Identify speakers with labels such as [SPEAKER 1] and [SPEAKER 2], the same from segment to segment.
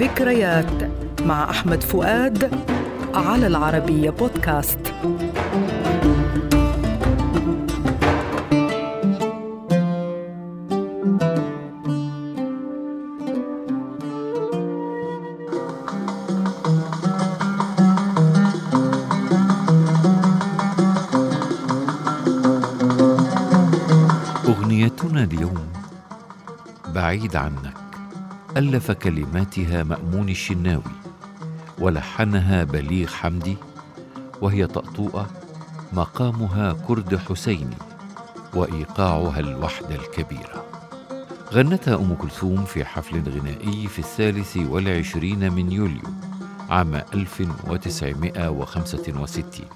[SPEAKER 1] ذكريات مع أحمد فؤاد على العربية بودكاست.
[SPEAKER 2] أغنيتنا اليوم بعيد عنك. ألف كلماتها مأمون الشناوي ولحنها بليغ حمدي وهي طأطوئة مقامها كرد حسيني وإيقاعها الوحدة الكبيرة غنتها أم كلثوم في حفل غنائي في الثالث والعشرين من يوليو عام 1965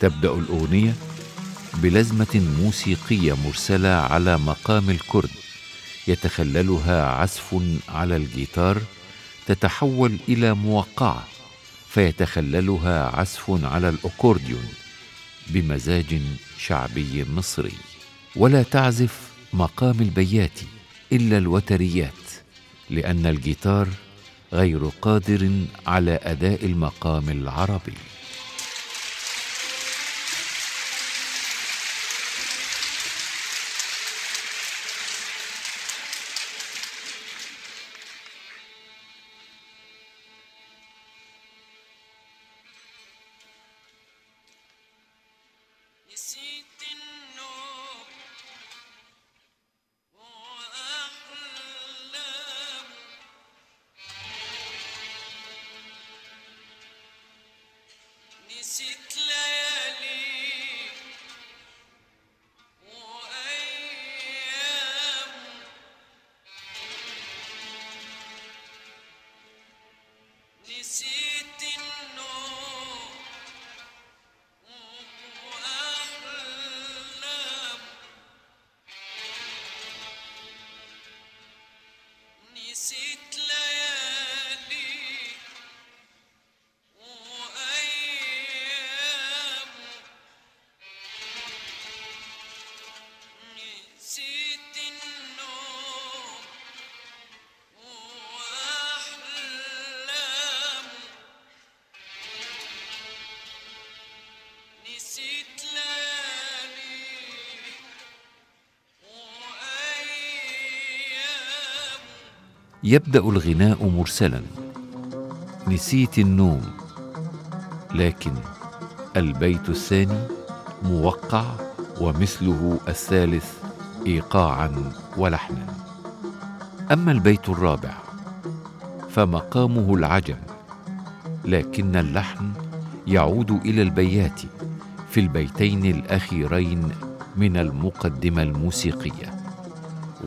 [SPEAKER 2] تبدأ الأغنية بلزمة موسيقية مرسلة على مقام الكرد يتخللها عزف على الجيتار تتحول إلى موقعه فيتخللها عزف على الأكورديون بمزاج شعبي مصري. ولا تعزف مقام البياتي إلا الوتريات لأن الجيتار غير قادر على أداء المقام العربي. يبدأ الغناء مرسلا. نسيت النوم لكن البيت الثاني موقع ومثله الثالث ايقاعا ولحنا. أما البيت الرابع فمقامه العجل لكن اللحن يعود إلى البيات في البيتين الأخيرين من المقدمة الموسيقية.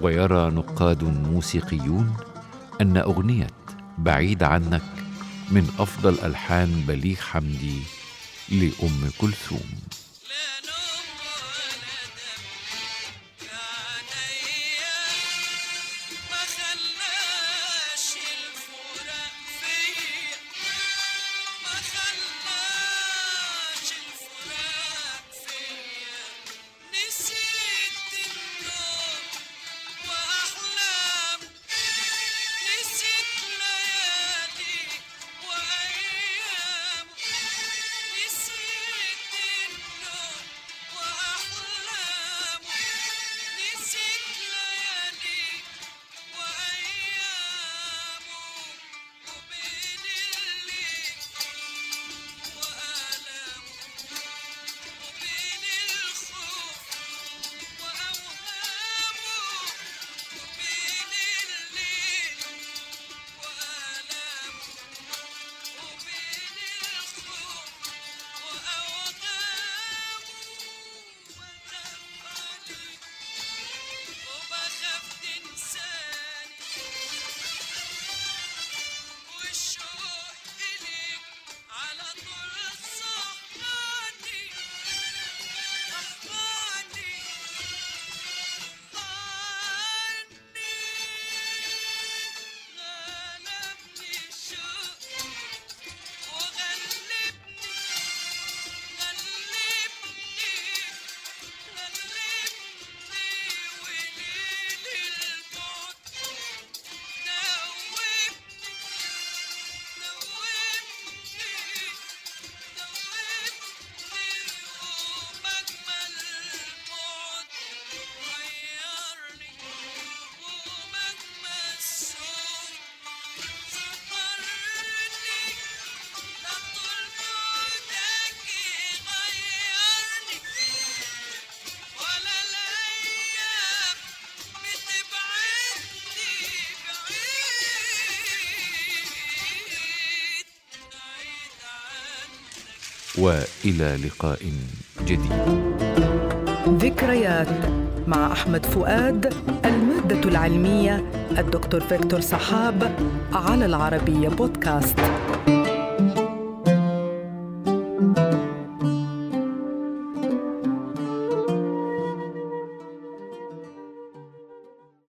[SPEAKER 2] ويرى نقاد موسيقيون أن أغنية بعيد عنك من أفضل ألحان بليغ حمدي لأم كلثوم. وإلى لقاء جديد.
[SPEAKER 1] ذكريات مع أحمد فؤاد المادة العلمية الدكتور فيكتور صحاب على العربية بودكاست.